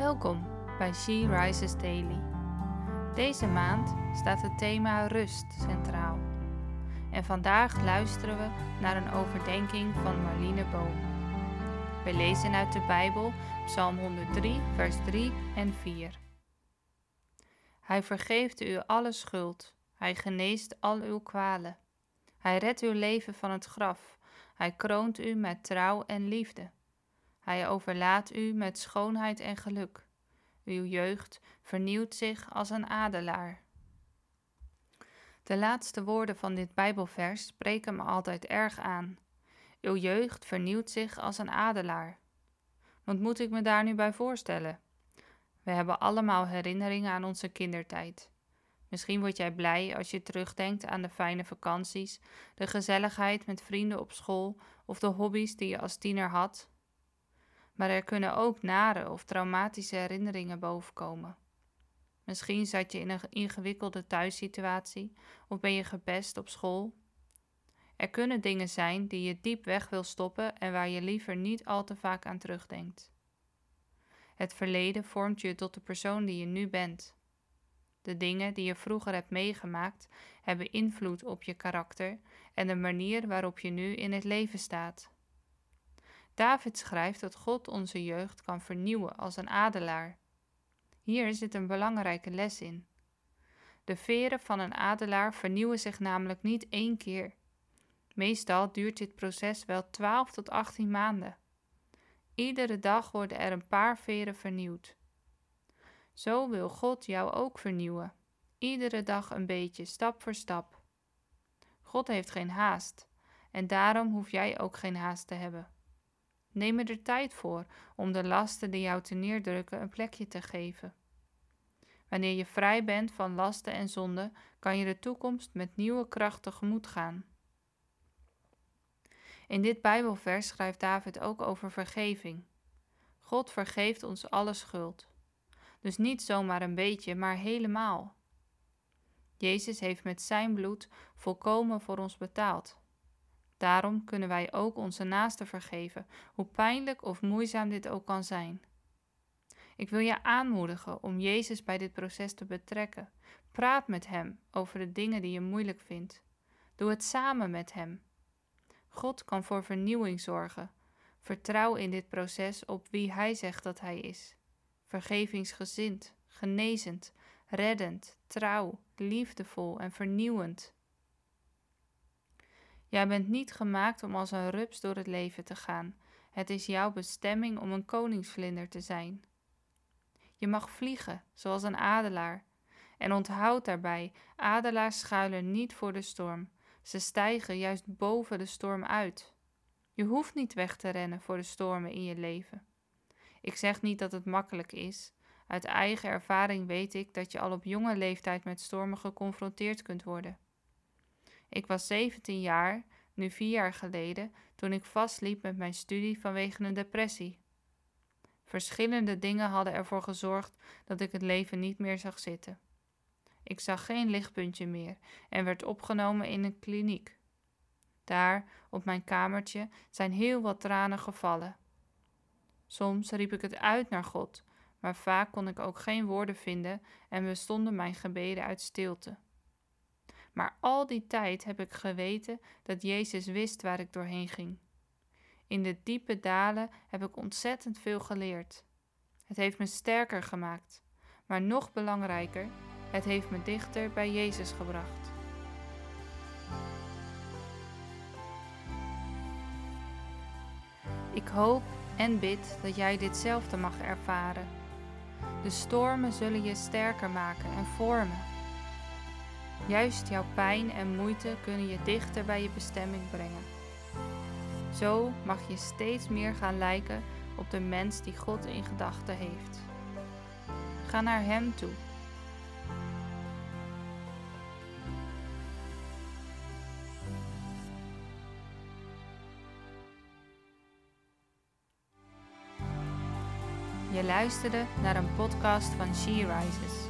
Welkom bij She Rises Daily. Deze maand staat het thema rust centraal. En vandaag luisteren we naar een overdenking van Marlene Boom. We lezen uit de Bijbel Psalm 103, vers 3 en 4. Hij vergeeft u alle schuld, hij geneest al uw kwalen. Hij redt uw leven van het graf, hij kroont u met trouw en liefde. Hij overlaat u met schoonheid en geluk. Uw jeugd vernieuwt zich als een adelaar. De laatste woorden van dit Bijbelvers spreken me altijd erg aan. Uw jeugd vernieuwt zich als een adelaar. Wat moet ik me daar nu bij voorstellen? We hebben allemaal herinneringen aan onze kindertijd. Misschien word jij blij als je terugdenkt aan de fijne vakanties, de gezelligheid met vrienden op school of de hobby's die je als tiener had maar er kunnen ook nare of traumatische herinneringen bovenkomen. Misschien zat je in een ingewikkelde thuissituatie of ben je gepest op school. Er kunnen dingen zijn die je diep weg wil stoppen en waar je liever niet al te vaak aan terugdenkt. Het verleden vormt je tot de persoon die je nu bent. De dingen die je vroeger hebt meegemaakt hebben invloed op je karakter en de manier waarop je nu in het leven staat. David schrijft dat God onze jeugd kan vernieuwen als een adelaar. Hier zit een belangrijke les in. De veren van een adelaar vernieuwen zich namelijk niet één keer. Meestal duurt dit proces wel 12 tot 18 maanden. Iedere dag worden er een paar veren vernieuwd. Zo wil God jou ook vernieuwen. Iedere dag een beetje, stap voor stap. God heeft geen haast en daarom hoef jij ook geen haast te hebben. Neem er tijd voor om de lasten die jou te neerdrukken een plekje te geven. Wanneer je vrij bent van lasten en zonden, kan je de toekomst met nieuwe kracht tegemoet gaan. In dit Bijbelvers schrijft David ook over vergeving. God vergeeft ons alle schuld. Dus niet zomaar een beetje, maar helemaal. Jezus heeft met zijn bloed volkomen voor ons betaald. Daarom kunnen wij ook onze naasten vergeven, hoe pijnlijk of moeizaam dit ook kan zijn. Ik wil je aanmoedigen om Jezus bij dit proces te betrekken. Praat met Hem over de dingen die je moeilijk vindt. Doe het samen met Hem. God kan voor vernieuwing zorgen. Vertrouw in dit proces op wie Hij zegt dat Hij is. Vergevingsgezind, genezend, reddend, trouw, liefdevol en vernieuwend. Jij bent niet gemaakt om als een rups door het leven te gaan. Het is jouw bestemming om een koningsvlinder te zijn. Je mag vliegen, zoals een adelaar. En onthoud daarbij: adelaars schuilen niet voor de storm. Ze stijgen juist boven de storm uit. Je hoeft niet weg te rennen voor de stormen in je leven. Ik zeg niet dat het makkelijk is. Uit eigen ervaring weet ik dat je al op jonge leeftijd met stormen geconfronteerd kunt worden. Ik was 17 jaar, nu vier jaar geleden, toen ik vastliep met mijn studie vanwege een depressie. Verschillende dingen hadden ervoor gezorgd dat ik het leven niet meer zag zitten. Ik zag geen lichtpuntje meer en werd opgenomen in een kliniek. Daar, op mijn kamertje, zijn heel wat tranen gevallen. Soms riep ik het uit naar God, maar vaak kon ik ook geen woorden vinden en bestonden mijn gebeden uit stilte. Maar al die tijd heb ik geweten dat Jezus wist waar ik doorheen ging. In de diepe dalen heb ik ontzettend veel geleerd. Het heeft me sterker gemaakt, maar nog belangrijker, het heeft me dichter bij Jezus gebracht. Ik hoop en bid dat jij ditzelfde mag ervaren. De stormen zullen je sterker maken en vormen Juist jouw pijn en moeite kunnen je dichter bij je bestemming brengen. Zo mag je steeds meer gaan lijken op de mens die God in gedachten heeft. Ga naar Hem toe. Je luisterde naar een podcast van She Rises.